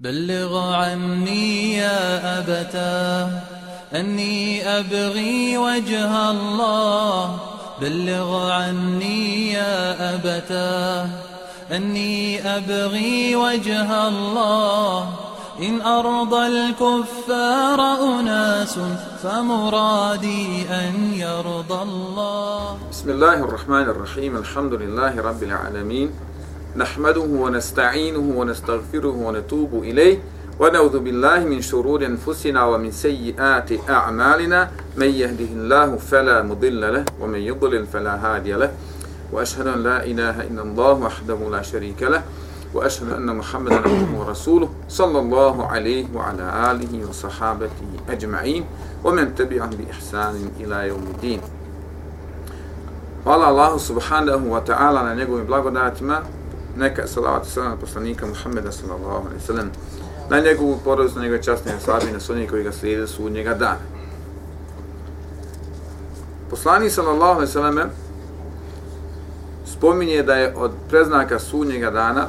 بلغ عني يا أبتاه أني أبغي وجه الله. بلغ عني يا أبتاه أني أبغي وجه الله. إن أرضى الكفار أناس فمرادي أن يرضى الله. بسم الله الرحمن الرحيم الحمد لله رب العالمين. نحمده ونستعينه ونستغفره ونتوب إليه. ونعوذ بالله من شرور أنفسنا ومن سيئات أعمالنا. من يهده الله فلا مضل له ومن يضلل فلا هادي له. وأشهد أن لا إله إلا الله وحده لا شريك له. وأشهد أن محمدا عبده ورسوله صلى الله عليه وعلى آله وصحابته أجمعين. ومن تبعهم بإحسان إلى يوم الدين. Hvala Allahu subhanahu wa ta'ala na njegovim blagodatima. Neka salavat i salam poslanika Muhammeda sallallahu alaihi sallam na njegovu porodicu, na njegove časne slabi, na sunni koji ga slijede su njega dana. Poslanik sallallahu alaihi sallam spominje da je od preznaka sunnjega dana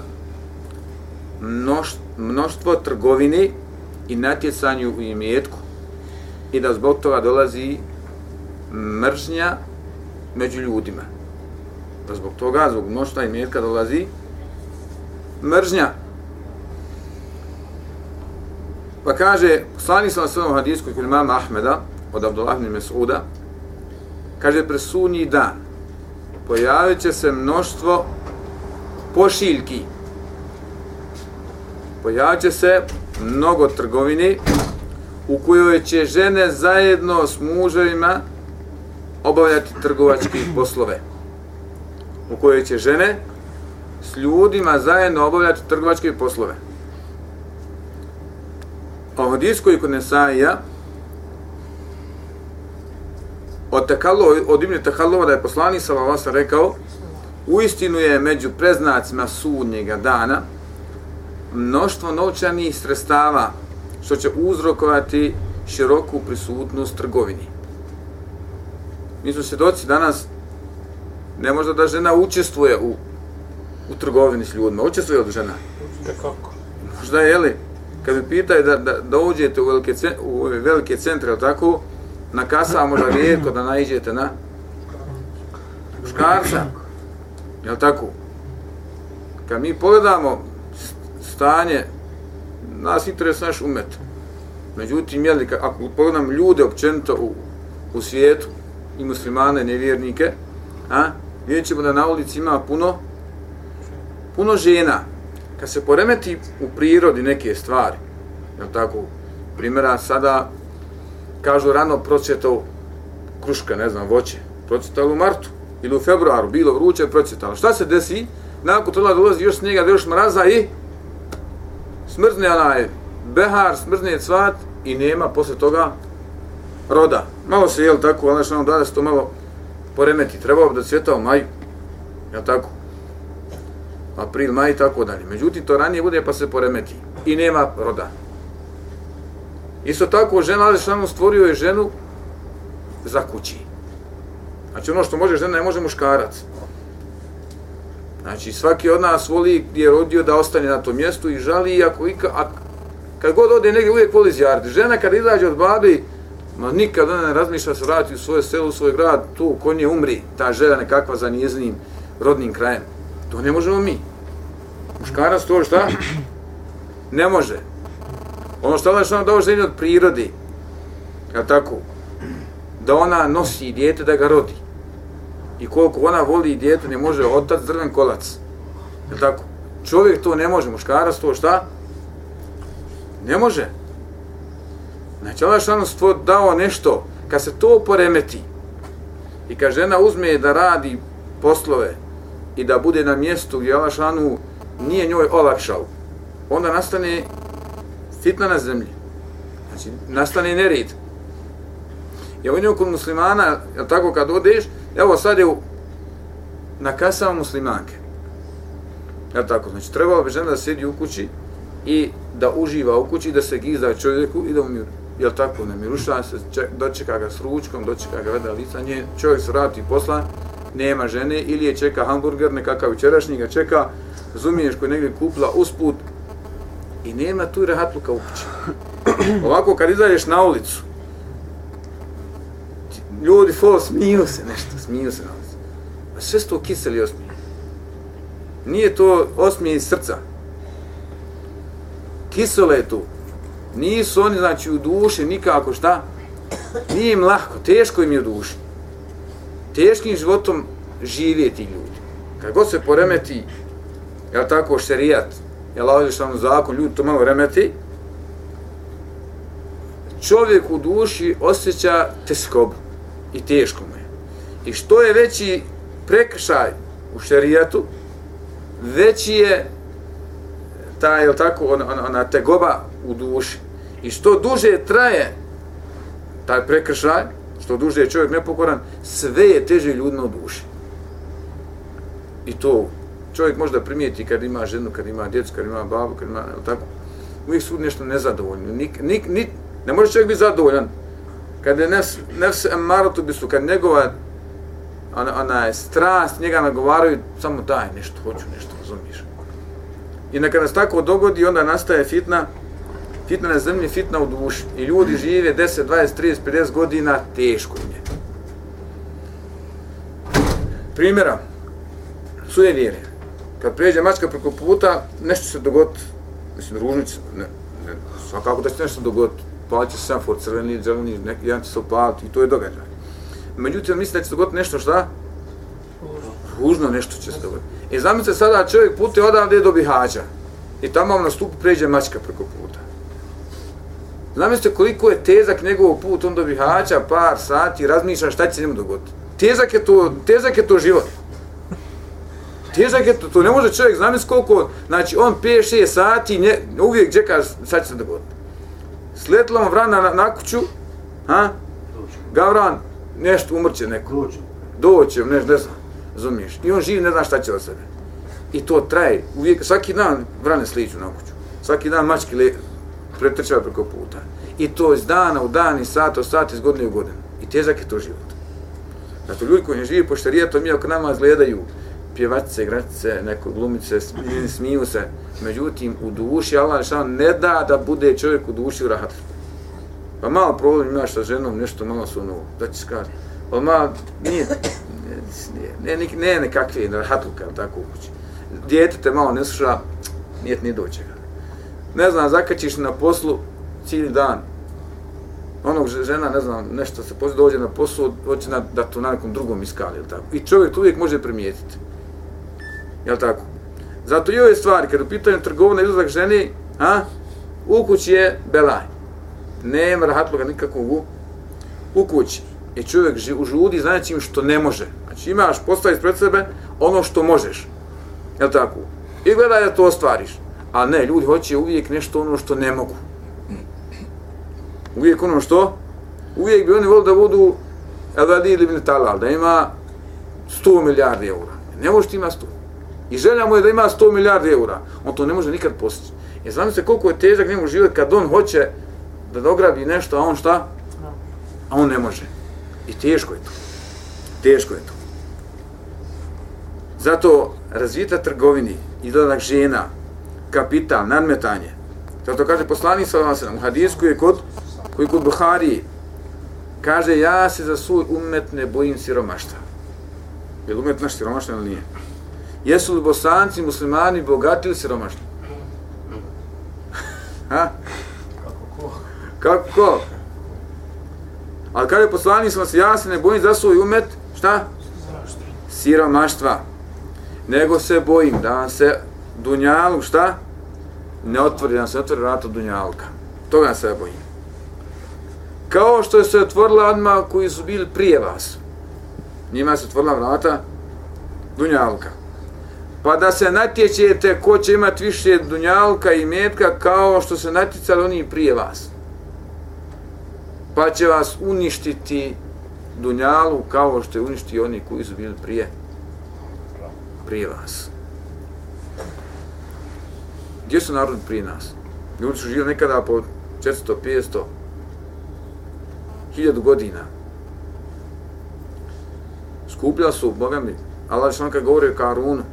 mnoštvo trgovine i natjecanju u imetku i da zbog toga dolazi mržnja među ljudima. Da zbog toga, zbog mnoštva imetka dolazi mržnja. Pa kaže, slani sam na svojom hadijsku kod imama Ahmeda, od Abdullah ibn Mesuda, kaže, presunji dan, pojavit će se mnoštvo pošiljki, pojavit će se mnogo trgovini, u kojoj će žene zajedno s muževima obavljati trgovačke poslove. U kojoj će žene s ljudima zajedno obavljati trgovačke poslove. O hadis koji kod Nesaija od, takalo, od imlje Tahalova da je poslani Salavasa rekao u istinu je među preznacima sudnjega dana mnoštvo novčanih sredstava što će uzrokovati široku prisutnost trgovini. Mi smo svjedoci danas ne možda da žena učestvuje u u trgovini s ljudima. Učestvuje od žena? kako? Možda je, jeli, kad mi pitaju da, da, da uđete u velike, u velike centre, tako, na kasa možda rijetko da naiđete na muškarca. Jel tako? Kad mi pogledamo stanje, nas interesuje naš umet. Međutim, jeli, ako pogledam ljude općenito u, u svijetu, i muslimane, nevjernike, a, vidjet ćemo da na ulici ima puno puno žena, kad se poremeti u prirodi neke stvari, je tako, primjera sada, kažu rano procvjetao kruška, ne znam, voće, procjetalo u martu ili u februaru, bilo vruće, procjetalo. Šta se desi? Nakon toga dolazi još snijega, još mraza i smrzne onaj behar, smrzne cvat i nema posle toga roda. Malo se, jel tako, ali što ono, nam da se to malo poremeti. Trebao bi da cvjeta u maju, jel tako? April, maj i tako dalje. Međutim, to ranije bude pa se poremeti i nema roda. Isto tako, žena Alešanu stvorio je ženu za kući. Znači, ono što može žena, ne može muškarac. Znači, svaki od nas voli gdje je rodio da ostane na tom mjestu i žali, i ako ika, a kad god ode negdje, uvijek voli zjarati. Žena kad izađe od babi, ma nikad ona ne razmišlja se vrati u svoje selo, u svoj grad, tu konje umri, ta žena nekakva za njeznim rodnim krajem. To ne možemo mi. Muškarac to šta? Ne može. Ono što Allah što ono dao ženi od prirodi, je tako? Da ona nosi dijete da ga rodi. I koliko ona voli dijete, ne može otac drven kolac. Je tako? Čovjek to ne može, muškarac to šta? Ne može. Znači, Allah što dao nešto, kad se to poremeti, i kad žena uzme da radi poslove, i da bude na mjestu gdje Allah šanu nije njoj olakšao, onda nastane fitna na zemlji. Znači, nastane nerid. I ovo kod muslimana, jel tako kad odeš, evo sad je u, na kasama muslimanke. Jel tako? Znači, trebalo bi žena da sjedi u kući i da uživa u kući, da se gizda čovjeku i da umiru. Jel tako? Ne miruša se, ček, dočeka ga s ručkom, dočeka ga veda lica, nje, čovjek se vrati posla, nema žene, ili je čeka hamburger, nekakav učerašnji ga čeka, razumiješ, koji negdje kupla usput, I nema tu rahatluka u kući. Ovako kad izađeš na ulicu, ljudi fol smiju se nešto, smiju se na ulicu. A sve sto kiseli osmije. Nije to osmije iz srca. Kisele je tu. Nisu oni, znači, u duši nikako šta? Nije im lahko, teško im je u duši. Teškim životom žive ti ljudi. Kad god se poremeti, jel tako, šerijat, jel ovdje što zakon, ljudi to malo remeti, čovjek u duši osjeća teskobu i teško mu je. I što je veći prekršaj u šerijatu, veći je ta, jel tako, ona, ona, ona tegoba u duši. I što duže traje taj prekršaj, što duže je čovjek nepokoran, sve je teže ljudno u duši. I to čovjek može primijeti kad ima ženu, kad ima djecu, kad ima babu, kad ima, jel tako, uvijek su nešto nezadovoljni. Nik, nik, nik, ne može čovjek biti zadovoljan. Kad je nefs, nefs emarotu bisu, kad njegova ona, ona je strast, njega nagovaraju, samo daj nešto, hoću nešto, razumiješ. I neka nas tako dogodi, onda nastaje fitna, fitna na zemlji, fitna u duši. I ljudi žive 10, 20, 30, 50 godina, teško im je. Primjera, suje vjere. Kad pređe mačka preko puta, nešto se dogodi, mislim, ružnice, ne, ne, svakako da će nešto dogoditi. palit će se semafor, crveni, zeleni, neki jedan će se opaliti i to je događaj. Međutim, mislim da će se dogoditi nešto šta? Ružno nešto će se dogoditi. I e, zamislite sada čovjek pute odavde do Bihađa i tamo na stupu pređe mačka preko puta. Zamislite koliko je tezak njegov put on do Bihaća, par sati, razmišlja šta će se njemu dogoditi. Tezak je to, tezak je to život. Tezak je to, to ne može čovjek zamisliti koliko, znači on 5-6 sati, nje, uvijek čeka šta će se dogoditi. Sletila mu vrana na, na kuću, ha? Gavran, nešto umrće neko. Doće. Doće, ne, ne znam, razumiješ. I on živi, ne zna šta će od sebe. I to traje, uvijek, svaki dan vrane sliču na kuću. Svaki dan mački le, pretrčava preko puta. I to iz dana u dan, iz sata u sat, iz godine u godinu. I tezak je to život. Zato ljudi koji ne živi po štarijetom, mi oko nama gledaju pjevačice, igračice, neko glumice, smiju se. Međutim, u duši, Allah ne da da bude čovjek u duši u. Pa malo problem imaš sa ženom, nešto malo su ono, da će kaži. Pa malo, nije, ne, ne, ne, ne kakve, ne, rahatluka, tako u kući. Dijete te malo ne sluša, nije ni doće ga. Ne znam, zakačiš na poslu cijeli dan, onog žena, ne znam, nešto se pozit, dođe na poslu, hoće na, da to na nekom drugom iskali, ili tako. I čovjek to uvijek može primijetiti. Jel tako? Zato i ove stvari, kada u pitanju trgovina izlazak ženi, a, u kući je belaj nema rahatloga nikakvog u, u kući. I čovjek ži, u žudi znači im što ne može. Znači imaš postavi pred sebe ono što možeš. Jel tako? I gledaj da to ostvariš. A ne, ljudi hoće uvijek nešto ono što ne mogu. Uvijek ono što? Uvijek bi oni volili da budu Eladi ili Ibn Talal, da ima 100 milijardi eura. Ne možeš ti ima 100. I želja mu je da ima 100 milijardi eura. On to ne može nikad postići. I znam se koliko je težak njemu život kad on hoće da dograbi nešto, a on šta? A on ne može. I teško je to. Teško je to. Zato razvita trgovini, izgledak žena, kapital, nadmetanje. Zato kaže poslanik sa vam u hadisku je kod, koji kod Buhari kaže ja se za svoj umet ne bojim siromaštva. Je li umet naš siromaštva ili nije? Jesu li bosanci, muslimani, bogati ili siromaštva? ha? Kako ko? Ali kada je poslanik sam se ne bojim za svoj umet, šta? Siromaštva. Nego se bojim da vam se dunjalu, šta? Ne otvori, da vam se otvori vrata dunjalka. Toga se bojim. Kao što je se otvorila odmah koji su bili prije vas. Njima se otvorila vrata dunjalka. Pa da se natječete ko će imati više dunjalka i metka kao što se natjecali oni prije vas pa će vas uništiti dunjalu kao što je uništi oni koji su bili prije prije vas. Gdje su narodi prije nas? Ljudi su živjeli nekada po 400, 500, 1000 godina. Skupljali su, Boga mi, Allah što kad govori o Karunu,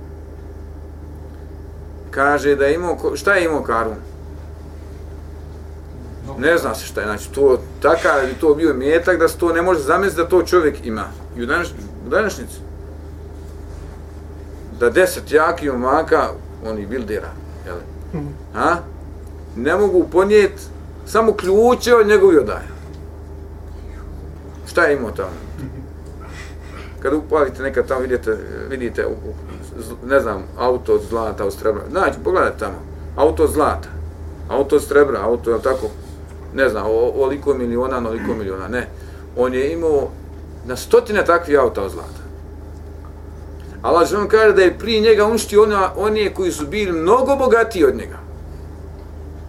kaže da je imao, šta je imao Karun? Ne zna se šta je, znači to takav je to bio metak da se to ne može zamisliti da to čovjek ima. I u, današ, u. Da deset jakih omaka, oni bildera, jel? Ha? Ne mogu ponijeti samo ključe od njegovi odaja. Šta je imao tamo? Kad upalite nekad tamo vidite, vidite ne znam, auto od zlata, od srebra. Znači, pogledaj tamo. Auto od zlata. Auto od srebra, auto, je tako? Ne znam, oliko miliona, oliko miliona. Ne. On je imao na stotine takvih auta od zlata. Allah što kaže da je prije njega uništio ona, oni koji su bili mnogo bogatiji od njega.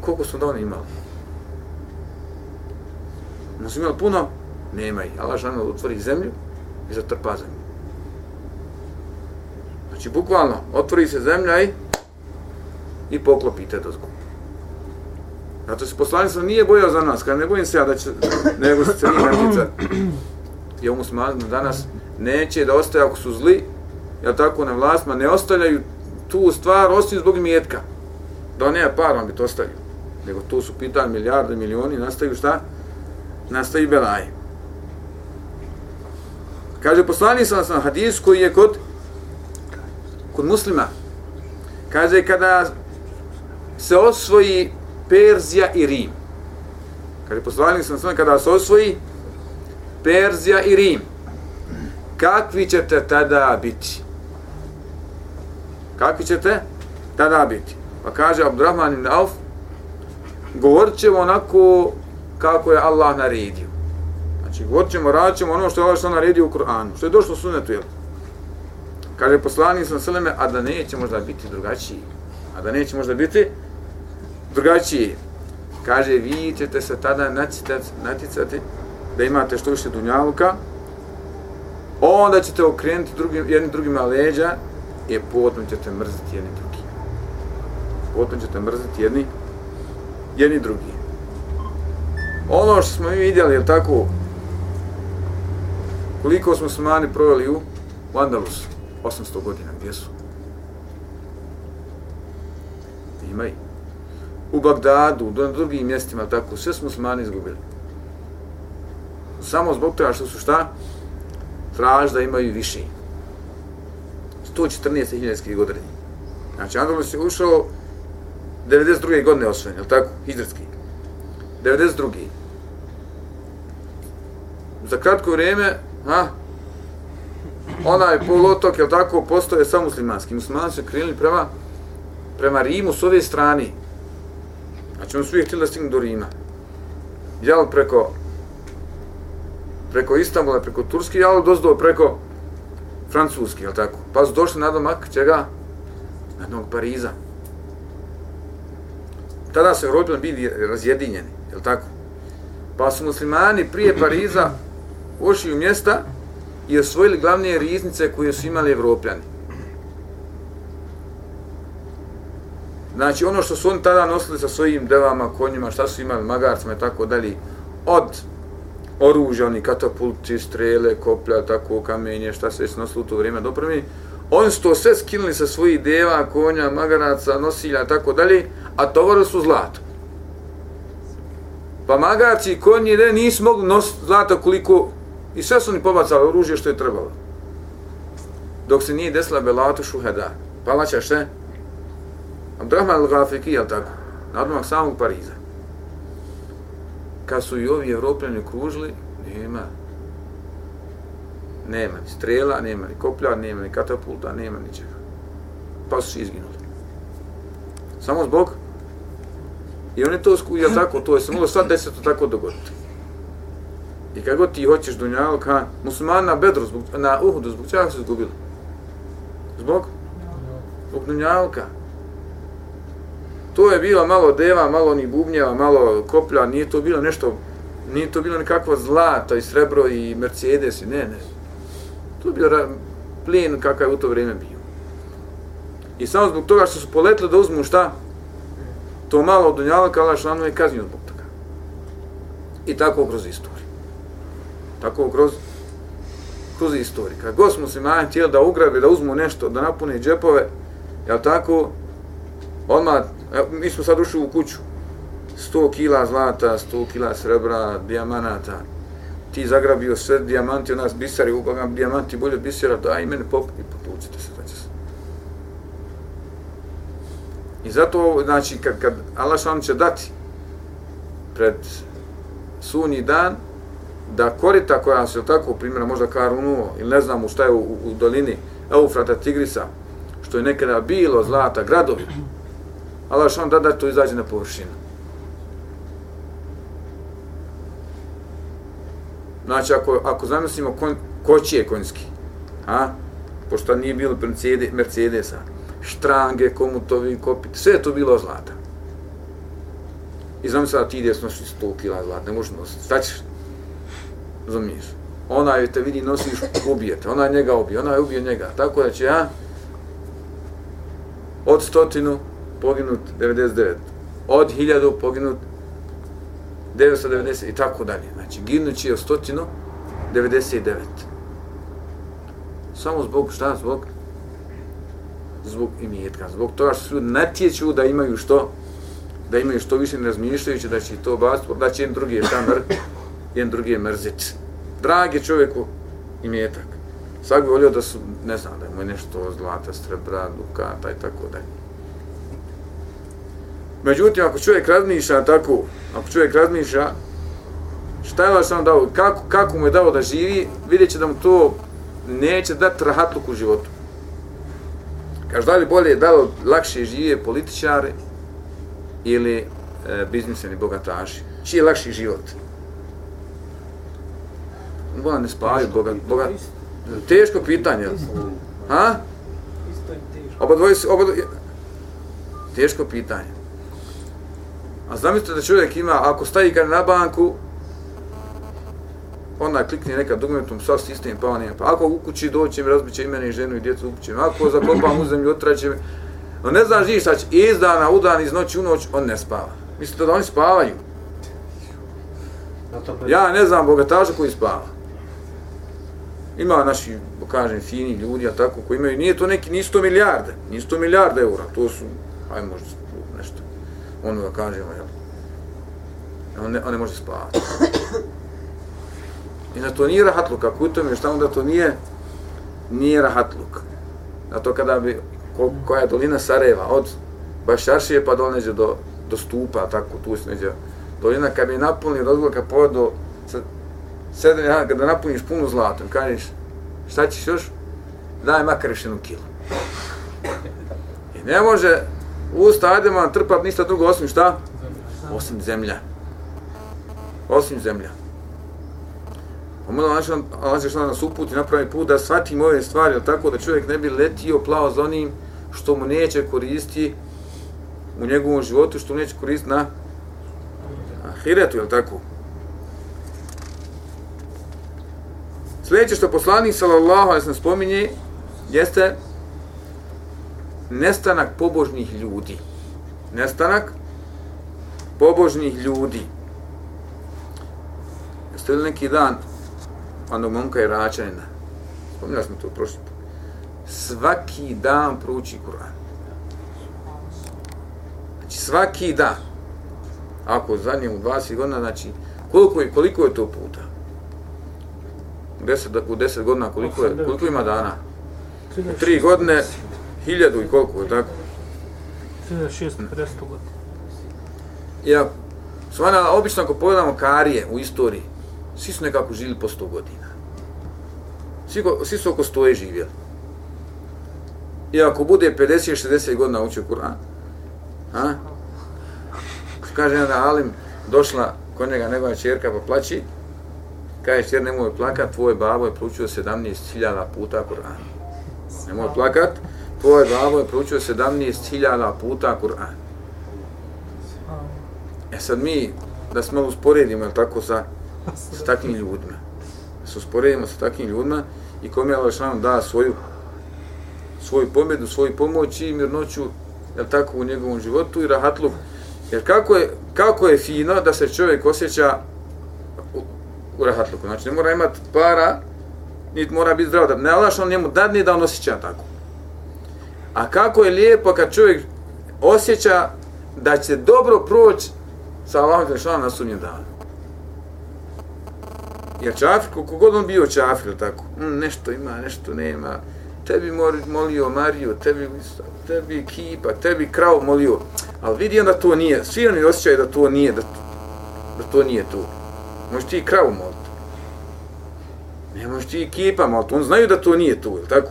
Koliko su da oni imali? Ono su imali puno? Nema ih. Allah što otvori zemlju i zatrpa zemlju. Znači, bukvalno, otvori se zemlja i i poklopite do zgu. Zato se poslanica nije bojao za nas, kada ne bojim se ja da će, nego se cijeli natjeca. I ovom muslimanima danas neće da ostaje ako su zli, ja tako na vlastima, ne ostavljaju tu stvar osim zbog mjetka. Da nema par, on bi to ostavio. Nego tu su pitanje milijarde, milioni, nastaju šta? Nastaju belaje. Kaže, poslani sam sam hadis koji je kod kod muslima. Kaže, kada se osvoji Perzija i Rim. Kaže, poslani sam svojim, kada se osvoji Perzija i Rim. Kakvi ćete tada biti? Kakvi ćete tada biti? Pa kaže Abdurrahman ibn Auf, govorit ćemo onako kako je Allah naredio. Znači, govorit ćemo, radit ćemo ono što je Allah što naredio u Kur'anu. Što je došlo u sunetu, jel? Kaže poslanik sam Seleme, a da neće možda biti drugačiji. A da neće možda biti drugačiji. Kaže, vi ćete se tada naticati da imate što više dunjaluka, onda ćete okrenuti drugim, jednim drugima leđa i potom ćete mrziti jedni drugi. Potom ćete mrziti jedni, jedni drugi. Ono što smo mi vidjeli, je tako, koliko smo smani proveli u, u Andalusu, 800 godina, gdje su? Ima i. U Bagdadu, na drugim mjestima, tako, sve smo smani izgubili. Samo zbog toga što su šta? Traž da imaju više. 114. godina. Znači, Andalus je ušao 92. godine osvojen, je tako? Hidrski. 92. Za kratko vrijeme, ha, onaj polotok, je tako, postoje samo muslimanski. Muslimani su krenuli prema, prema Rimu s ove strane. Znači, on su uvijek htjeli da stignu do Rima. Jel preko preko Istanbula, preko Turski, jel dozdo preko Francuski, je tako? Pa su došli na domak, čega? Na domak Pariza. Tada su Europljani bili razjedinjeni, je tako? Pa su muslimani prije Pariza ušli u mjesta i osvojili glavne riznice koje su imali Evropljani. Znači, ono što su oni tada nosili sa svojim devama, konjima, šta su imali, magarcima i tako dalje, od oružja, oni katapulti, strele, koplja, tako, kamenje, šta se već nosilo u to vrijeme do prvi, oni su to sve skinuli sa svojih deva, konja, magaraca, nosilja, tako dalje, a tovore su zlato. Pa magarci i konji ne, nisu mogli nositi zlato koliko, i sve su oni pobacali oružje što je trebalo. Dok se nije desila Belatu Šuheda. Palača še? Abdurrahman al-Ghafiki, jel tako? Na odmah samog Pariza kad su i ovi evropljani kružili, nema. Nema ni strela, nema ni koplja, nema ni katapulta, nema ničega. Pa su izginuli. Samo zbog. I oni to skuja tako, to je se moglo sad deset tako dogoditi. I kako ti hoćeš dunjalog, ha, musliman na bedru, zbog, na uhudu, zbog čega su izgubili? Zbog? Zbog dunjalka to je bilo malo deva, malo ni bubnjeva, malo koplja, nije to bilo nešto, nije to bilo nekakvo zlato i srebro i Mercedes, i ne, ne. To je bio plijen kakav je u to vrijeme bio. I samo zbog toga što su poletili da uzmu šta? To malo dunjalka, Allah šlanu je kaznio zbog toga. I tako kroz istoriju. Tako kroz kroz istoriju. Kad god smo se manje htjeli da ugrabe, da uzmu nešto, da napune džepove, jel tako, odmah mi smo sad ušli u kuću. 100 kila zlata, 100 kila srebra, dijamanata, ti zagrabio sve dijamanti, od nas bisari, u dijamanti bolje bisera, bisara, daj mene pop i potucite se, znači se. I zato, znači, kad, kad Allah će dati pred sunji dan, da korita koja se tako primjera, možda Karunuo, ili ne znam u šta je u, u, dolini Eufrata Tigrisa, što je nekada bilo zlata, gradovi, Allah vam da da to izađe na površinu. Znači, ako, ako zamislimo kon, kočije konjski, a? pošto nije bilo Mercedes, Mercedesa, štrange, komutovi, kopit, sve je to bilo zlata. I znam sada ti ideš nosi 100 kila zlata, ne možeš nositi, šta ćeš? Zamiješ. Ona je te vidi nosiš, ubijete, ona njega ubije, ona je ubije njega, tako da će ja od stotinu poginut 99, od hiljadu poginut 990 i tako dalje. Znači, ginući je od stotinu 99. Samo zbog šta? Zbog zbog imetka. Zbog toga što su natječu da imaju što da imaju što više ne razmišljajući da će to baciti, da će im drugi je šta jedan drugi je mrzit. Dragi čovjeku imetak. Svak bi volio da su, ne znam, da imaju nešto zlata, srebra, dukata i tako dalje. Međutim, ako čovjek razmišlja tako, ako čovjek razmišlja šta je vaš dao, kako, kako mu je dao da živi, vidjet će da mu to neće dati rahatluk u životu. Kaže, da li bolje je dao lakše žive političare ili e, bizniseni bogataši? Čiji je lakši život? Bona ne spavaju, boga, boga, teško pitanje. Ha? Oba dvoje, oba dvoje, teško pitanje. A zamislite da čovjek ima, ako stavi ga na banku, onda klikne neka dugmetom, sva sistem pa on Pa ako u kući doće mi, razbiće i mene i ženu i djecu u kući. Ako zakopam u zemlju, otraće mi. No ne znaš gdje šta će, iz dana, u dan, iz noći, u noć, on ne spava. Mislite da oni spavaju? Ja ne znam bogataža koji spava. Ima naši, kažem, fini ljudi, a tako, koji imaju, nije to neki, nisu to milijarde, nisu milijarde eura, to su, aj možda nešto, ono da kažemo, jel? On ne, on ne može spavati. I na to nije rahatluk, ako u tome šta onda to nije, nije rahatluk. Na to kada bi, ko, koja je dolina Sarajeva, od Bašaršije pa dole neđe do, do stupa, tako tu se neđe dolina, kad bi napunili razgovor, kad poved sedam sedem dana, kada napuniš puno zlatom, kažeš, šta ćeš još? Daj makar još jednu kilu. I ne može usta Adema trpat ništa drugo osim šta? Osim zemlja. Osim zemlja. Pa Omalo Allah će šta nas uputi napravi put da shvatimo ove stvari, tako da čovjek ne bi letio plao za onim što mu neće koristiti u njegovom životu, što mu neće koristiti na ahiretu, jel tako? Sljedeće što poslanik sallallahu alejhi ve spominje jeste nestanak pobožnih ljudi. Nestanak pobožnih ljudi. Jeste li neki dan onog momka Iračanina? Spominjali smo to prošli put. Svaki dan prouči Kur'an. Znači svaki dan. Ako zadnjem u 20 godina, znači koliko je, koliko je to puta? 10, u 10 godina koliko, je, koliko ima dana? U 3 godine, hiljadu i koliko je tako? 3650 godina. Ja, svana, obično ako pogledamo karije u istoriji, svi su nekako živjeli po 100 godina. Svi, svi su oko stoje živjeli. I ako bude 50-60 godina učio Kur'an, a? kaže jedan Alim, došla kod njega njegova čerka pa plaći, kaže čer nemoj plakat, tvoj babo je proučio 17.000 puta Kur'an. Nemoj plakat, tvoj babo je proučio 17.000 puta Kur'an. E sad mi, da smo usporedimo, je tako, sa sa takvim ljudima. Se usporedimo sa takvim ljudima i kome je Allah da svoju svoju pobjedu, svoju pomoć i mirnoću je tako u njegovom životu i rahatluk. Jer kako je, kako je fino da se čovjek osjeća u rahatluku. Znači ne mora imati para, niti mora biti zdrav. Da, ne Allah on njemu dadne da on osjeća tako. A kako je lijepo kad čovjek osjeća da će dobro proći sa Allahom Đelešanu na sudnjem danu. Jer čafir, koliko god on bio čafir, tako, mm, nešto ima, nešto nema, tebi molio Mariju, tebi, tebi kipa, tebi krav molio, ali vidi da to nije, svi oni osjećaju da to nije, da, da to nije to. Možeš ti kravu moliti. Možeš ti ekipama, ali on znaju da to nije to, tako?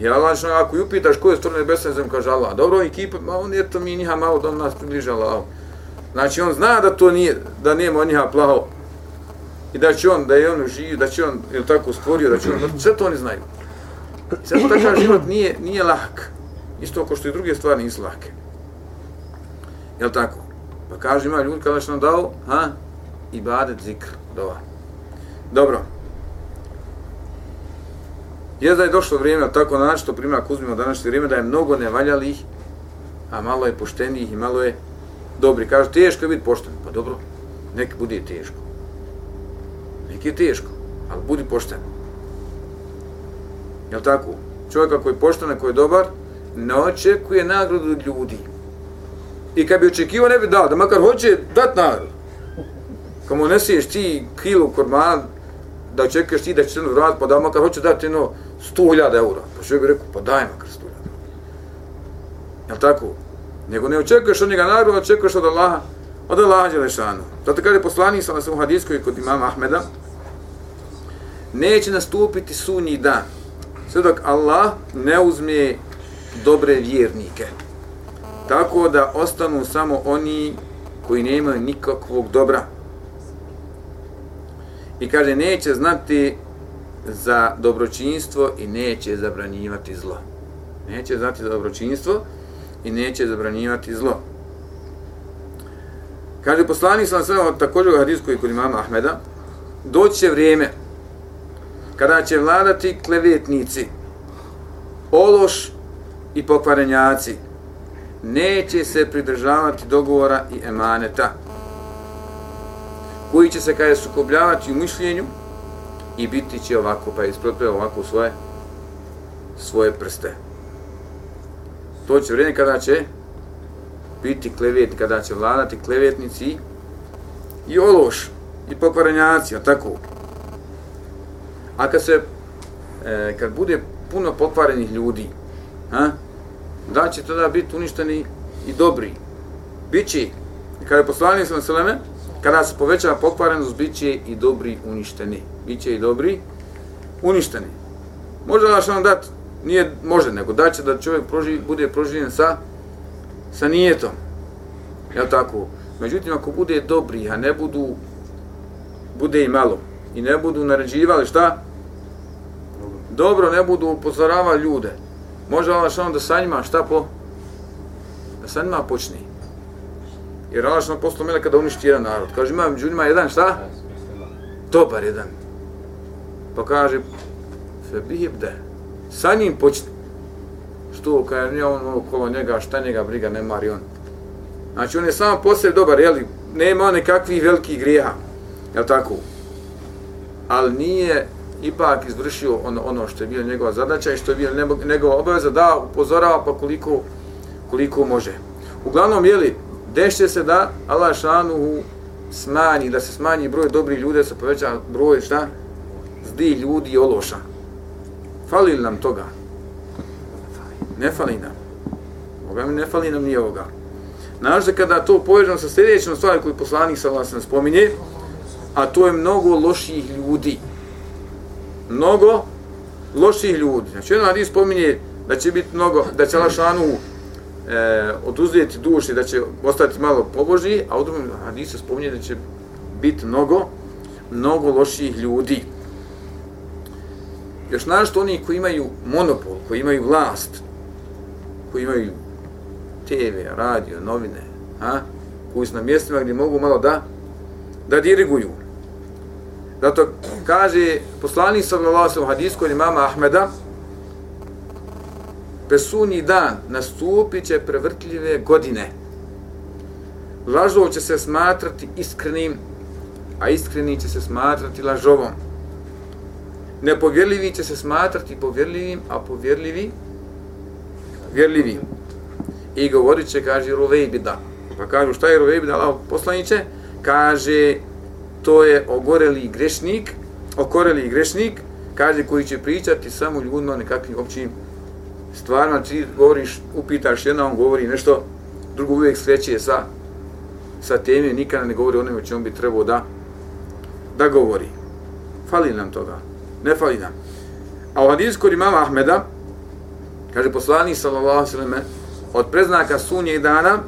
I Allah, što, ako ju upitaš koje je stvarno nebesa zem kaže Allah, dobro, ekipa, ma on je to mi njiha malo do nas približa Allah. Znači, on zna da to nije, da nema od njiha plaho, i da će on, da je on živ, da će on, ili tako, stvorio, da će on, sve to oni znaju. I sad takav život nije, nije lak. Isto kao što i druge stvari nisu lake. Jel tako? Pa kaže, ima ljudi kada što nam dao, ha? Ibadet, zikr, dova. Dobro. Je da je došlo vrijeme, tako na način, to primjer, uzmimo današnje vrijeme, da je mnogo nevaljalih, a malo je poštenih i malo je dobri. Kaže, teško je biti pošten. Pa dobro, nek bude teško. Nek je teško, ali budi pošten. Jel tako? Čovjek koji je pošten, koji je dobar, ne očekuje nagradu od ljudi. I kad bi očekivao, ne bi dao, da makar hoće dat nagradu. Kad mu nesiješ ti kilu kormana, da očekuješ ti da će se ono vrat, pa da makar hoće dati jedno 100.000 eura. Pa što bi rekao, pa daj makar 100.000 eura. Jel tako? Nego ne očekuješ od njega nagradu, očekuješ od Allaha, od Allaha Đelešanu. Zato kada je poslanik sa nas u hadijskoj kod imama Ahmeda, neće nastupiti sunji dan, sve dok Allah ne uzme dobre vjernike. Tako da ostanu samo oni koji nemaju nikakvog dobra. I kaže, neće znati za dobročinstvo i neće zabranjivati zlo. Neće znati za dobročinstvo i neće zabranjivati zlo. Kaže, poslanik sam sve također u hadisku i kod imama Ahmeda, doći će vrijeme kada će vladati klevetnici, ološ i pokvarenjaci, neće se pridržavati dogovora i emaneta, koji će se kada sukobljavati u mišljenju i biti će ovako, pa isprotpeo ovako svoje svoje prste. To će vrijeme kada će biti klevet, kada će vladati klevetnici i ološ i pokvarenjaci, a tako. A kad se, e, kad bude puno pokvarenih ljudi, ha, da će tada biti uništeni i dobri. Bići, kada je poslanik sa Seleme, kada se poveća pokvarenost, bit će i dobri uništeni. Biće i dobri uništeni. Može da vam dat, nije može, nego da će da čovjek proži, bude proživljen sa, sa nijetom. Ja tako? Međutim, ako bude dobri, a ne budu, bude i malo, i ne budu naređivali šta? Dobro, ne budu upozoravali ljude. Može Allah što da sa njima šta po? Da sa njima počne. Jer Allah što poslao meleka kada uništi jedan narod. Kaže, ima među njima jedan šta? Dobar jedan. Pa kaže, fe bihibde. Sa njim počne. Što, kaže, nije on ono okolo njega, šta njega briga, ne mari on. Znači, on je sam po sebi dobar, jeli? Nema nekakvih velikih grijeha. Jel tako? Ali nije ipak izvršio ono, ono što je bio njegova zadaća i što je bio njegova obaveza da upozorava pa koliko, koliko može. Uglavnom, jeli, dešće se da Allah šanu smanji, da se smanji broj dobrih ljudi, da se poveća broj šta? Zdi ljudi i ološa. Fali li nam toga? Ne fali nam. Boga mi ne fali nam ni ovoga. Našto kada to povežemo sa sljedećom stvari koju poslanik sa vas spominje, a to je mnogo loših ljudi mnogo loših ljudi. Znači, jedan hadis spominje da će biti mnogo, da će Lašanu e, oduzeti duši, da će ostati malo pobožni, a u drugom hadisu spominje da će biti mnogo, mnogo loših ljudi. Još našto oni koji imaju monopol, koji imaju vlast, koji imaju TV, radio, novine, a, koji su na mjestima gdje mogu malo da, da diriguju. Zato kaže poslani sallallahu alejhi ve hadis kod imama Ahmeda Pesuni dan nastupit će prevrtljive godine. Lažov će se smatrati iskrenim, a iskreni će se smatrati lažovom. Nepovjerljivi će se smatrati povjerljivim, a povjerljivi vjerljivim. I govorit će, kaže, Ruvejbida. Pa kažu šta je Ruvebi Allah poslaniće? Kaže to je ogoreli grešnik, okoreli grešnik, kaže koji će pričati samo ljudima nekakvim općim stvarno ti govoriš, upitaš jedna, on govori nešto, drugo uvijek sreće sa, sa teme, nikada ne govori onome o čemu bi trebao da, da govori. Fali nam toga, ne fali nam. A u hadisu kod imama Ahmeda, kaže poslani sallallahu sallam, od preznaka sunje i dana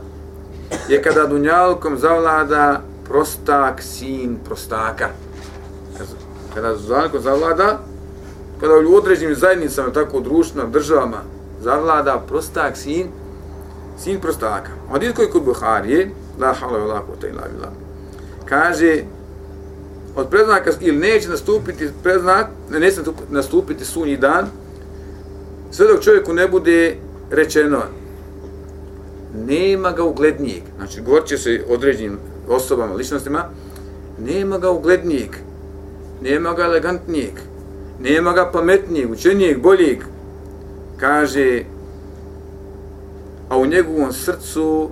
je kada dunjalkom zavlada prostak, sin prostaka. Kada dunjalkom zavlada, kada u određenim zajednicama, tako društvima, državama, zavlada prostak, sin, sin prostaka. Hadis koji kod Buharije, la hala la kota ila bila, kaže, od preznaka, ili neće nastupiti preznak, ne neće nastupiti sunji dan, sve dok čovjeku ne bude rečeno, nema ga uglednijeg, znači govorit će se određenim osobama, ličnostima, nema ga uglednijeg, nema ga elegantnijeg, nema ga pametnijeg, učenijeg, boljeg, kaže, a u njegovom srcu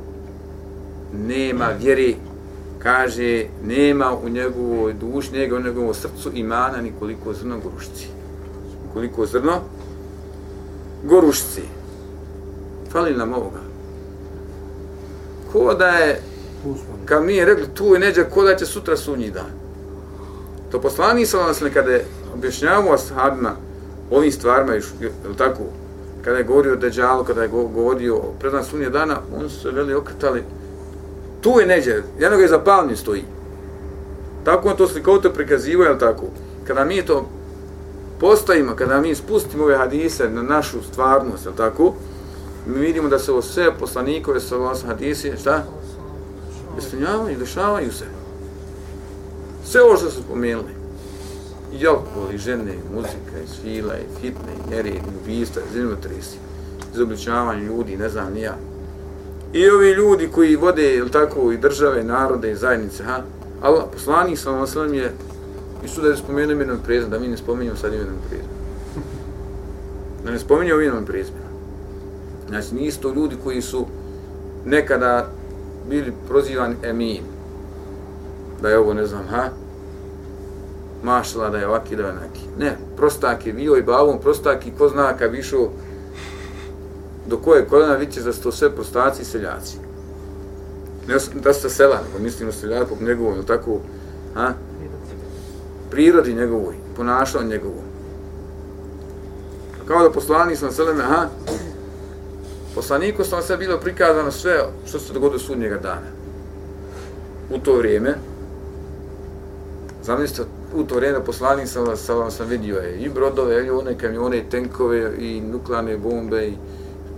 nema vjeri, kaže, nema u njegovoj duši, njega u njegovom srcu imana nikoliko zrno gorušci. Koliko zrno gorušci. Fali nam ovoga. Ko da je, kad mi je rekli, tu je neđe, ko da će sutra sunji dan. To poslani sa vas kada je objašnjavamo ashabima ovim stvarima, je tako, kada je govorio o Deđalu, kada je govorio o prednan sunnije dana, oni su se veli okretali. Tu je neđe, jednog je zapalni stoji. Tako on to slikovito prikazivo, je tako? Kada mi to postavimo, kada mi spustimo ove hadise na našu stvarnost, je tako? Mi vidimo da se ovo sve poslanikove sa vas hadisi, šta? Ispunjavaju, dešavaju se. Sve ovo što su spomenuli i alkohol, i žene, i muzika, i svila, i fitne, i nered, i ubijstva, i zemljotresi, izobličavanje ljudi, ne znam, nija. I ovi ljudi koji vode, ili tako, i države, narode, i zajednice, ha? Allah, poslanik sa vam je, i su da je spomenuo imenom prezme, da mi ne spominjamo sad imenom prezme. Da ne spominjamo imenom prezme. Znači, nisu to ljudi koji su nekada bili prozivani emin. Da je ovo, ne znam, ha? Mašala da je ovaki da je onaki. Ne, prostak je bio i bavom, prostak i ko zna kad višao do koje kolena vidite da su to sve prostaci i seljaci. Ne da su sela, nego mislimo seljaci po njegovom, ili tako, a? prirodi njegovoj, ponašao njegovom. Kao da poslani sam seleme, ha? Poslaniku sam sve bilo prikazano sve što se dogodilo sudnjega dana. U to vrijeme, zamislite, u to vrijeme poslanik sam, sam, sam vidio je i brodove, i one kamione, i tenkove, i nuklearne bombe, i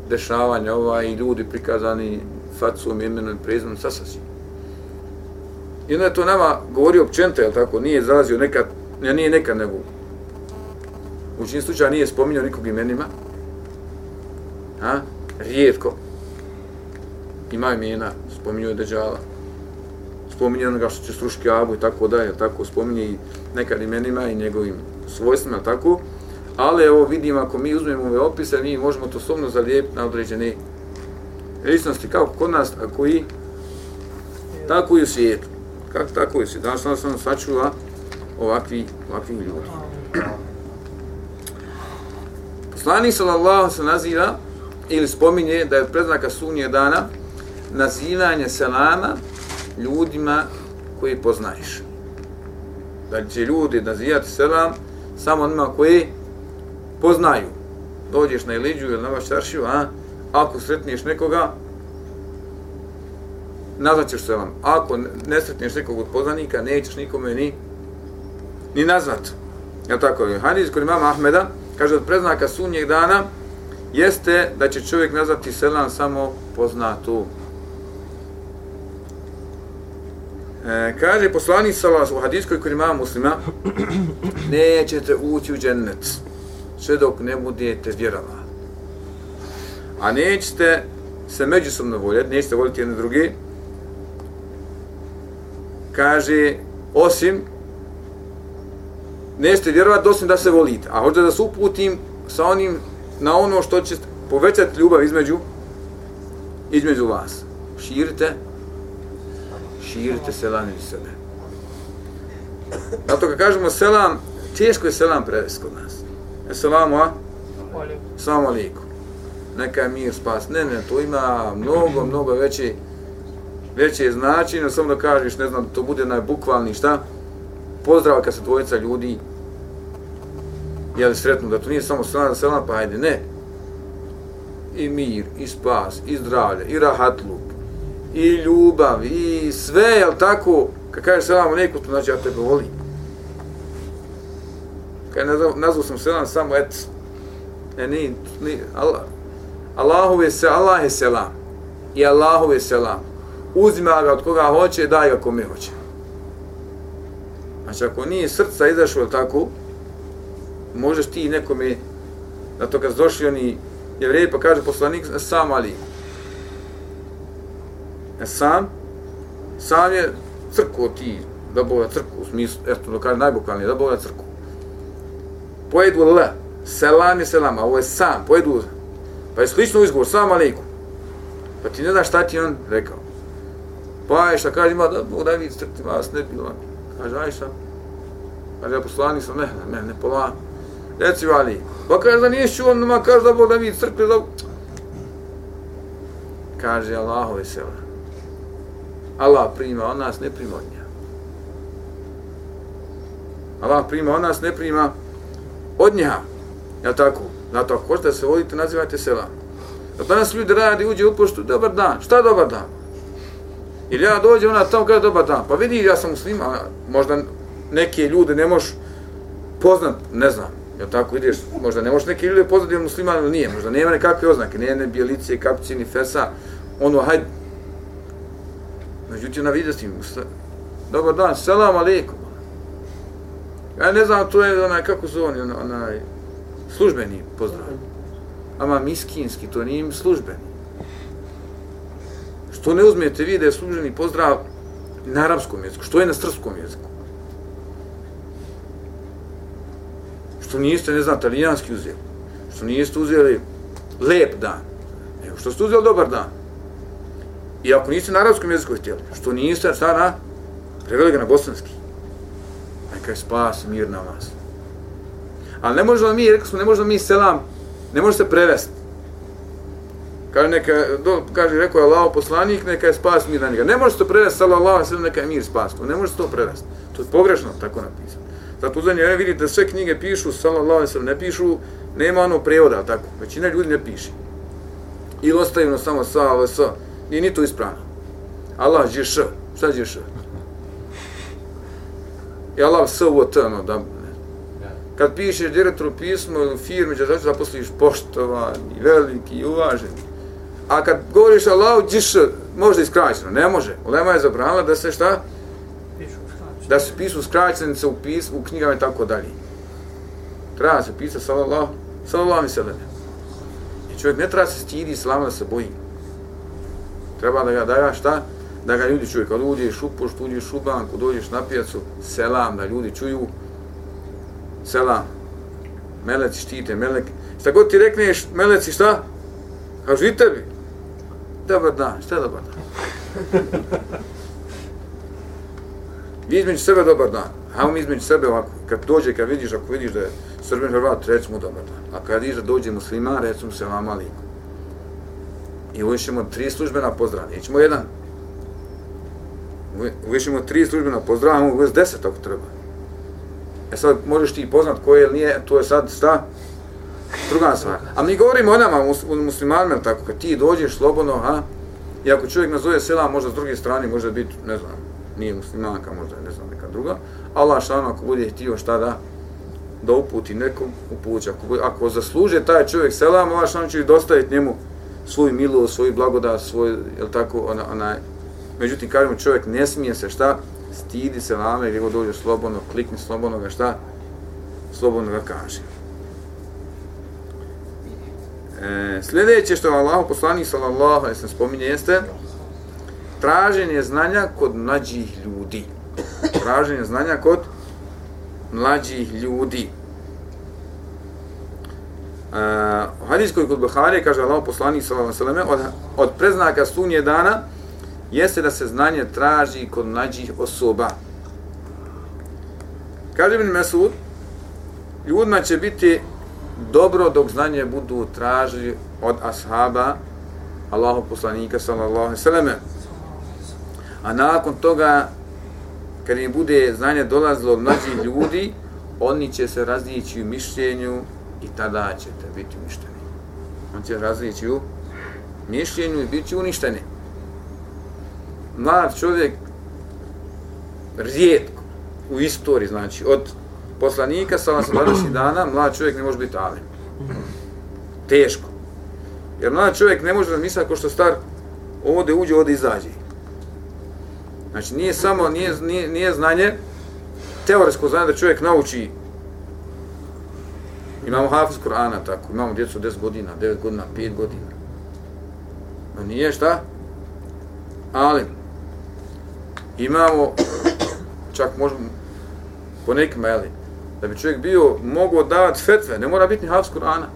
dešavanja ova, i ljudi prikazani facom, imenom i prezimom, sa sasvim. I onda je to nama govorio općento, jel tako, nije zalazio nekad, ja nije nekad, nego u čini slučaja nije spominjao nikog imenima, a, rijetko, ima imena, spominjao je Deđala, spominje onoga što će struški abu i tako dalje, tako? Spominje i nekad imenima i njegovim svojstvima, tako. Ali evo vidim, ako mi uzmemo ove opise, mi možemo to sobno zalijepiti na određene ličnosti, kao kod nas, ako i tako i u svijetu. Kako tako i u svijetu. Danas sam sačula ovakvi, ovakvi ljudi. Poslanik sallallahu se naziva ili spominje da je predznaka sunnije dana nazivanje selama ljudima koji poznaješ. Da će ljudi nazivati selam samo onima koji poznaju. Dođeš na Iliđu ili na vaš čaršiju, a ako sretniš nekoga, nazvat ćeš selam. Ako ne sretniš nekog od poznanika, nećeš nikome ni, ni nazvat. Ja tako je. Hadis kod imama Ahmeda kaže od preznaka sunnjeg dana jeste da će čovjek nazvati selam samo poznatu E, kaže poslanik sallallahu u hadiskoj kod imama muslima, nećete ući u džennet sve dok ne budete vjerovali. A nećete se međusobno voljeti, nećete voljeti jedne druge. Kaže, osim, nećete vjerovati osim da se volite. A hoćete da se uputim sa onim, na ono što će povećati ljubav između, između vas. Širite širite selam iz sebe. Zato kad kažemo selam, teško je selam prevesti kod nas. Selamu, a? Assalamu aliku. Neka je mir spas. Ne, ne, to ima mnogo, mnogo veće, veće značenje, samo da kažeš, ne znam, to bude najbukvalni, šta? Pozdrav kad se dvojica ljudi jeli sretnu, da to nije samo selam, selam, pa ajde, ne. I mir, i spas, i zdravlje, i rahatluk, i ljubav, i sve, jel tako, kad kažeš selam alaikum, to znači ja tebe volim. Kad nazvao, nazvao sam selam samo et, ne, ni, ni, Allah, Allahu je se, Allah je selam. I Allahu je selam. Uzima ga od koga hoće, daj ga kome hoće. Znači, ako nije srca izašlo tako, možeš ti nekome, na to kad došli oni jevreji, pa kaže poslanik, sam ali. E sam, sam je crkuo ti, da bova crkvu, u smislu, eto, da kaže najbukvalnije, da bova crkvu. Pojedu L, selam je selam, a ovo je sam, pojedu, pa je slično izgovor, sam aliku. Pa ti ne znaš šta ti on rekao. Pa je šta kaže, ima da Bog da vidi crkti vas, ne bilo. Kaže, aj šta? Kaže, ja poslani sam, ne, ne, ne, pola. Reci vali. Pa kaže, da nije čuo, ma kaže da Bog da vidi crkti, da... Kaže, Allahove sela. Allah prima od nas, ne prima od nja. Allah prima od nas, ne prima od nja. Ja tako? Zato ako hoćete se vodite, nazivajte selam. Da danas ljudi radi, uđe u poštu, dobar dan. Šta dobar dan? Ili ja dođem, ona tamo kaže dobar dan. Pa vidi, ja sam muslima, možda neke ljude ne možeš poznat, ne znam. Ja tako ideš, možda ne možeš neke ljude poznat ili musliman ili nije. Možda nema nekakve oznake, nije ne bijelice, kapci, ni fesa. Ono, hajde, Međutim, na videsti, dobar dan, selam aleikum. Ja ne znam, to je onaj, kako su oni, ono, onaj, službeni pozdrav. Ama miskinski, to nije im službeni. Što ne uzmete vi da je službeni pozdrav na arapskom jeziku? Što je na srpskom jeziku? Što niste, ne znam, talijanski uzeli? Što niste uzeli lep dan? Evo, što ste uzeli dobar dan? I ako niste na arabskom jeziku htjeli, što niste, šta na? Preveli ga na bosanski. Neka je spas, mir na vas. Ali ne možemo mi, rekli smo, ne možemo mi selam, ne može se prevesti. Kaže, neka, do, kaže, rekao je Allah poslanik, neka je spas mir na njega. Ne može se to prevesti, sallallahu sallam, neka je mir spas. Ne može se to prevesti. To je pogrešno tako napisano. Zato uzanje, ja vidite da sve knjige pišu, sallallahu sallam, ne pišu, nema ono prevoda, tako. Većina ljudi ne piše. Ili ostavimo samo sa, ali sa. Nije ni to ispravno. Allah je š. Šta je š? I Allah s u t, no, da, kad pišeš direktoru pismo ili firme, da zaposliš poštovani, veliki i uvaženi. A kad govoriš Allah, džiš, može iskraćeno, ne može. Ulema je zabranila da se šta? Da se pisu skraćenice u, pis, u knjigama i tako dalje. Treba se pisati sallallahu, sallallahu mi sallam. I čovjek ne treba se stidi islama da se boji. Treba da ga daja šta? Da ga ljudi čuje. Kad uđeš u poštu, uđeš u banku, dođeš na pijacu, selam, da ljudi čuju. Selam. Meleci štite, melek. Šta god ti rekneš, meleci šta? Kažu i tebi. Dobar dan, šta je dobar dan? Vi između sebe dobar dan. A mi između sebe ovako, kad dođe, kad vidiš, ako vidiš da je Srbin Hrvat, recimo dobar dan. A kad vidiš da dođe muslima, recimo se vam aliku i uvišemo tri službena pozdrava, nećemo jedan. Uvišemo tri službena pozdrava, mogu uvesti deset ako treba. E sad možeš ti poznat koje ili nije, to je sad šta? druga stvar. A mi govorimo o nama, muslimanima, tako, kad ti dođeš slobodno, ha, i ako čovjek nazove sela, možda s druge strane, može biti, ne znam, nije muslimanka, možda ne znam, neka druga, Allah šta ono, ako bude htio šta da, da uputi nekom, upući. Ako, ako zasluže taj čovjek selam, Allah šta ono će dostaviti njemu svoju milost, svoju blagodat, svoj, jel tako, ona, ona, međutim, kažemo, čovjek ne smije se šta, stidi se lame, gdje dođe slobodno, klikni slobodno ga šta, slobodno ga kaže. E, sljedeće što Allah poslani sallallahu alejhi ve spominje jeste traženje znanja kod mlađih ljudi. Traženje znanja kod mlađih ljudi. Uh, hadis koji kod Buhari kaže Allah poslanik sallallahu alejhi ve od od preznaka sunje dana jeste da se znanje traži kod mlađih osoba. Kaže Ibn Mesud, ljudima će biti dobro dok znanje budu tražili od ashaba Allahu poslanika sallallahu alejhi ve selleme. A nakon toga kad im bude znanje dolazilo od mlađih ljudi, oni će se razlići u mišljenju i tada ćete biti uništeni. On će razlići u mišljenju i biti uništeni. Mlad čovjek rijetko u istoriji, znači od poslanika sa 20 dana, mlad čovjek ne može biti alim. Teško. Jer mlad čovjek ne može razmisliti ako što star ovdje uđe, ovdje izađe. Znači nije samo, nije, nije, nije znanje, teoretsko znanje da čovjek nauči Imamo hafiz Kur'ana tako, imamo djecu 10 godina, 9 godina, 5 godina. No nije šta? Ali, imamo, čak možemo, po nekim, jeli, da bi čovjek bio, mogao davati fetve, ne mora biti ni hafiz Kur'ana.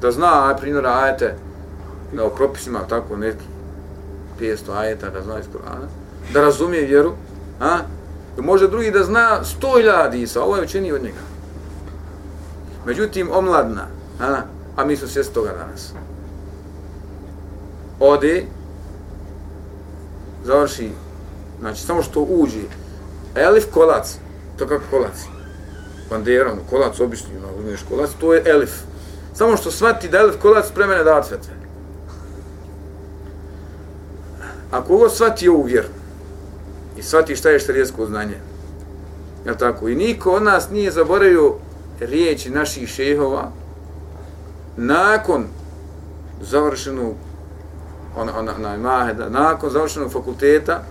Da zna, aj primjera, ajete, da o propisima, tako, neki, 500 ajeta, da zna iz Kur'ana, da razumije vjeru, a? Da može drugi da zna 100.000 hadisa, ovo ovaj je učinio od njega. Međutim, omladna, a, a mi smo svjesni toga danas, ode, završi, znači samo što uđe, elif kolac, to kako kolac, banderom, kolac obični, no, uzmeš kolac, to je elif. Samo što shvati da elif kolac spremene davat fetve. Ako ovo shvati ovu vjeru i shvati šta je štarijesko znanje, je tako? I niko od nas nije zaboravio riječi naših šehova nakon završenog ona, ona, ona, maheda, nakon završenog fakulteta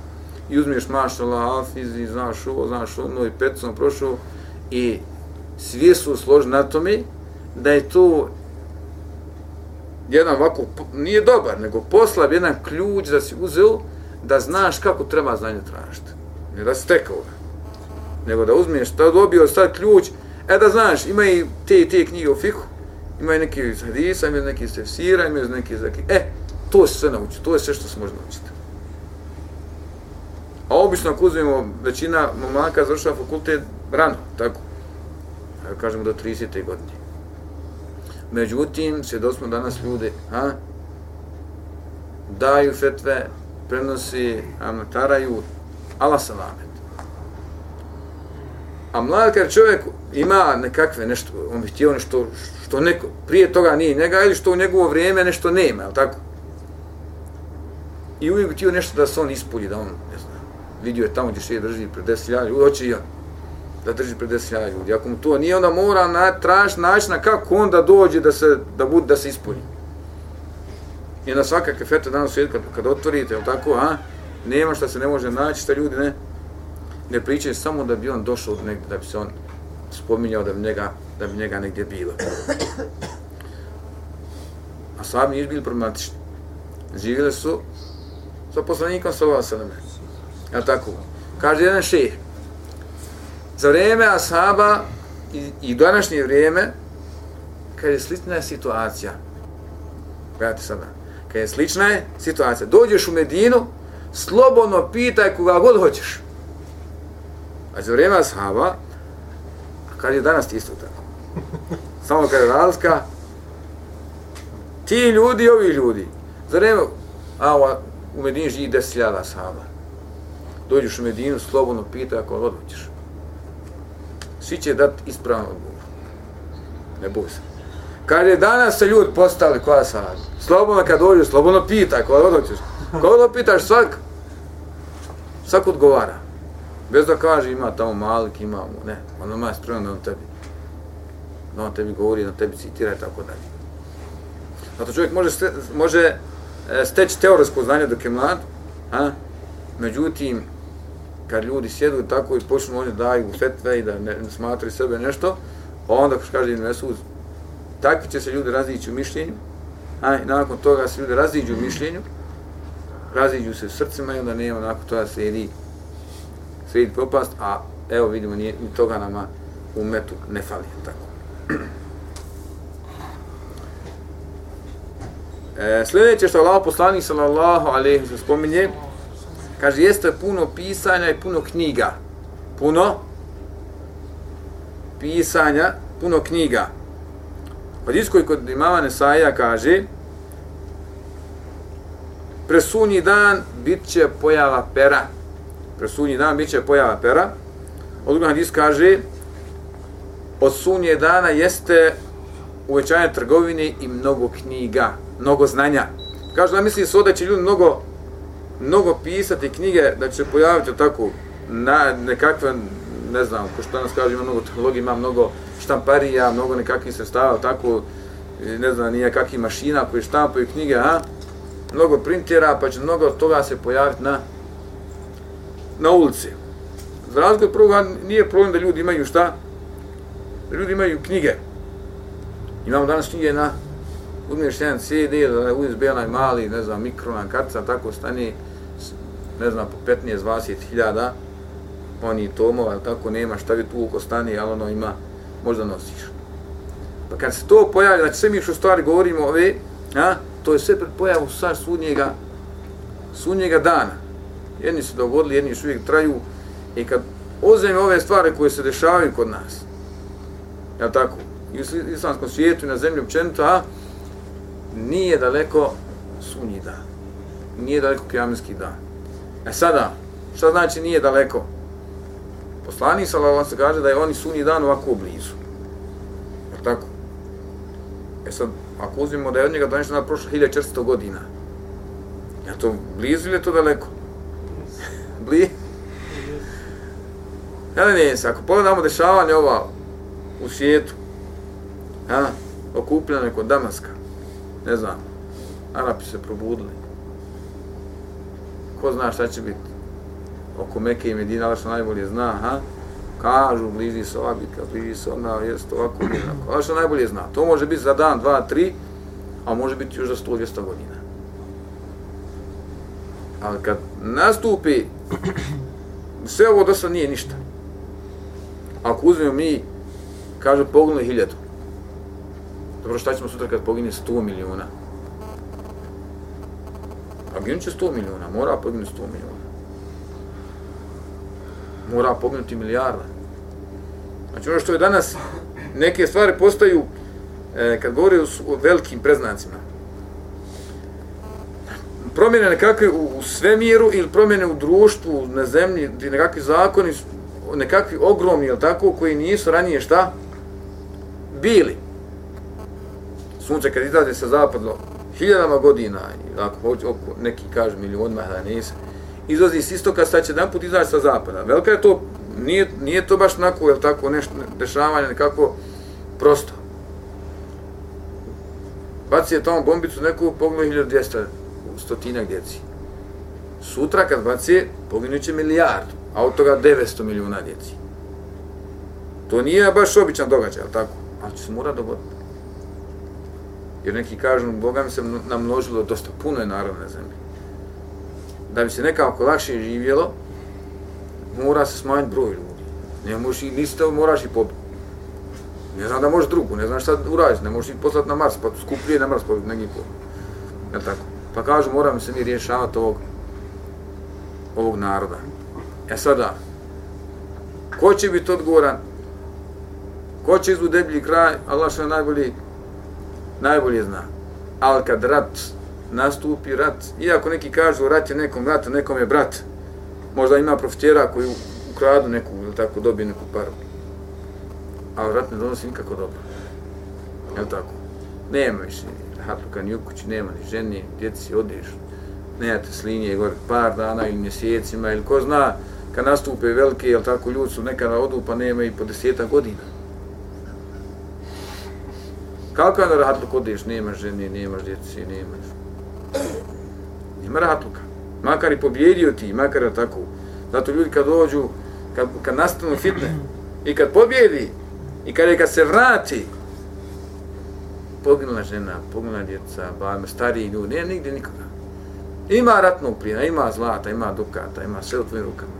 i uzmiješ mašala, alfiz i znaš ovo, znaš ono i pet sam prošao i svi su složni na tome da je to jedan ovako, nije dobar, nego poslab jedan ključ da si uzeo da znaš kako treba znanje tražiti. Ne da si tekao ga. Nego da uzmiješ, da dobio sad ključ, E da znaš, ima i te te knjige o fiku, ima i neki iz hadisa, ima neki iz tefsira, ima i neki iz neki... E, to se sve nauči, to je sve što se može naučiti. A obično ako uzmemo, većina momaka završava fakultet rano, tako. Evo kažemo do 30. godine. Međutim, sve smo danas ljude, a, daju fetve, prenosi, amataraju, ala salame. A mlad kad čovjek ima nekakve nešto, on bi htio nešto što neko, prije toga nije njega ili što u njegovo vrijeme nešto nema, je tako? I uvijek htio nešto da se on ispulji, da on, ne znam, vidio je tamo gdje še drži pred 10.000 ljudi, hoće i on da drži pred 10.000 ljudi. Ako mu to nije, onda mora na, traž način na kako on da dođe da se, da bude, da se ispulji. I na svaka fete danas svijet, kad, kad otvorite, je tako, a? Nema što se ne može naći, šta ljudi ne, ne pričaju samo da bi on došao od negdje, da bi se on spominjao da bi njega, da bi njega negdje bilo. A sami nisu bili problematični. Živjeli su sa poslanikom sa ova sveme. Ja tako? Kaže jedan šeh. Za vrijeme Asaba i, i današnje vrijeme, kad je slična situacija, gledajte sada, kad je slična je situacija, dođeš u Medinu, slobodno pitaj koga god hoćeš. A za vrijeme ashaba, kad je danas isto tako, samo kad je razlika, ti ljudi i ovi ljudi, za vrijeme, a u Medini živi deset ljada ashaba, dođeš u Medinu, slobodno pita ako odlučiš. Svi će dati ispravno odgovor. Ne boj se. Kad je danas se ljudi postali koja sad, slobodno kad dođu, slobodno pita ako odlučiš. Kako pitaš svak, svak odgovara. Bez da kaže ima tamo malik, imamo, ne. Ono ima spreman da on tebi. Da on tebi govori, da tebi citira i tako dalje. Zato čovjek može, ste, može e, steći teoretsko znanje dok je mlad, a? međutim, kad ljudi sjedu tako i počnu oni daju fetve i da ne, ne smatruju sebe nešto, pa onda kao kaže im Mesud, takvi će se ljudi razići u mišljenju, a i nakon toga se ljudi raziđu u mišljenju, raziđu se srcima i onda nema nakon toga slijedi slijedi propast, a evo vidimo, nije, ni toga nama u metu ne fali. Tako. E, sljedeće što Allah poslanik sallallahu alaihi se spominje, kaže, jeste puno pisanja i puno knjiga. Puno pisanja, puno knjiga. Hadis koji kod imama Nesaija kaže, presunji dan bit će pojava pera. Presunji dan bit će pojava pera. Od drugog hadis kaže, od sunje dana jeste uvećanje trgovine i mnogo knjiga, mnogo znanja. Kažu da misli se da će ljudi mnogo, mnogo pisati knjige, da će se pojaviti tako na nekakve, ne znam, ko što nas kaže, ima mnogo tehnologije, ima mnogo štamparija, mnogo nekakvih sredstava, tako, ne znam, nije kakvih mašina koji štampaju knjige, a? mnogo printera, pa će mnogo toga se pojaviti na, na ulici. Za razliku od prvoga nije problem da ljudi imaju šta? Da ljudi imaju knjige. Imamo danas knjige na uzmeš jedan CD, da USB onaj mali, ne znam, mikrona, kartica, tako stani, ne znam, po 15-20 hiljada, oni tomova, tako nema šta bi tu uko stani, ali ono ima, možda nosiš. Pa kad se to pojavi, znači sve mi što stvari govorimo ove, a, to je sve pred pojavu sa sudnjega, sudnjega dana. Jedni se dogodili, jedni još uvijek traju, i kad ozem ove stvari koje se dešavaju kod nas, ja tako, i u islamskom svijetu i na zemlji općenito, a nije daleko sunji dan. Nije daleko kijamenski dan. E sada, šta znači nije daleko? Poslani sallallahu se kaže da je oni sunji dan ovako blizu. Je tako? E sad, ako uzmimo da je od njega donešeno na 1400 godina, ja to blizu ili je to daleko? Bli. Ja ne ako pogledamo dešavanje ova u svijetu, ha, okupljeno kod Damaska, ne znam, Arapi se probudili. Ko zna šta će biti? Oko Meke i Medina, ali što najbolje zna, ha? Kažu, bliži se ova bitka, bliži se ona, jest ovako, jednako. Ali što najbolje zna. To može biti za dan, dva, tri, a može biti još za 100-200 godina. Ali kad nastupi, sve ovo dosta nije ništa. Ako uzmemo mi, kaže, poginulo hiljadu. Dobro, šta ćemo sutra kad pogine 100 miliona? A ginut će 100 miliona, mora poginuti 100 miliona. Mora poginuti milijarda. Znači ono što je danas, neke stvari postaju, e, kad govori o, o velikim preznacima, promjene nekakve u, u svemiru ili promjene u društvu, na zemlji, gdje nekakvi zakoni, nekakvi ogromni, ili tako, koji nisu ranije šta? Bili sunce kad izlazi sa zapadlo, hiljadama godina, ako hoće, oko neki kažu milionima, da nisu, izlazi s istoka, sad će jedan put izaći sa zapada. Velika je to, nije, nije to baš nako, je tako, nešto dešavanje, nekako prosto. Baci je tamo bombicu, neku pogledaj 1200 stotinak djeci. Sutra kad baci, poginut će milijardu, a od toga 900 milijuna djeci. To nije baš običan događaj, ali tako? Ali će se mora dogoditi. Jer neki kažu, Boga mi se namnožilo dosta, puno je naroda na zemlji. Da bi se nekako lakše živjelo, mora se smanjiti broj ljudi. Ne možeš i niste, moraš i pobiti. Ne znam da možeš drugu, ne znam šta uraditi, ne možeš i poslati na Mars, pa skuplije na Mars pa negdje pobiti. Je tako? Pa kažu, moramo se mi rješavati ovog, ovog naroda. E sada, ko će biti odgovoran? Ko će izvu deblji kraj? Allah što je najbolji najbolje zna. Ali kad rat nastupi, rat, iako neki kažu rat je nekom rat, nekom je brat, možda ima profitjera koji ukradu neku ili tako dobije neku paru. Ali rat ne donosi nikako dobro. Je tako? Nema više hatluka ni u kući, nema ni ženi, djeci odeš, nemate linije gore par dana ili mjesecima ili ko zna, kad nastupe velike, jel tako, ljudi su nekada odu pa nema i po deseta godina. Kako je na rahatluk odeš, nemaš žene, nemaš djeci, nemaš. Nema rahatluka. Makar i pobjedio ti, makar je tako. Zato ljudi kad dođu, kad, kad nastanu fitne, i kad pobjedi, i kad je kad se vrati, poginula žena, poginula djeca, bajme, stariji ljudi, nema nigdje nikoga. Ima ratnog plijena, ima zlata, ima dukata, ima sve u tvojim rukama.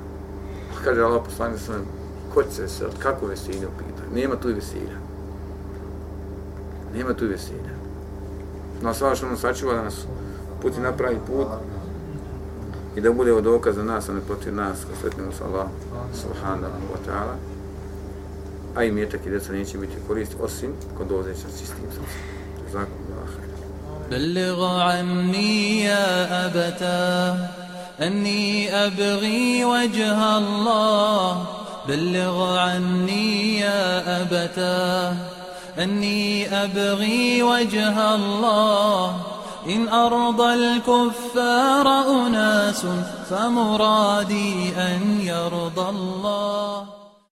Pa kaže Allah poslani sam, ko će se veseliti, kako veselje upita? Nema tu veselja nema tu veselja. Na sva što nam sačuva da nas puti napravi put i da bude od dokaz za nas, a ne protiv nas, ko sretnemo sa Allah, subhanahu wa ta'ala. A i mjetak i djeca neće biti korist, osim kod dozeća čistim srcem. بلغ عني يا أبتاه أني أبغي وجه الله. بلغ عني يا أبتاه أني أبغي وجه الله. إن أرضى الكفار أناس فمرادي أن يرضى الله.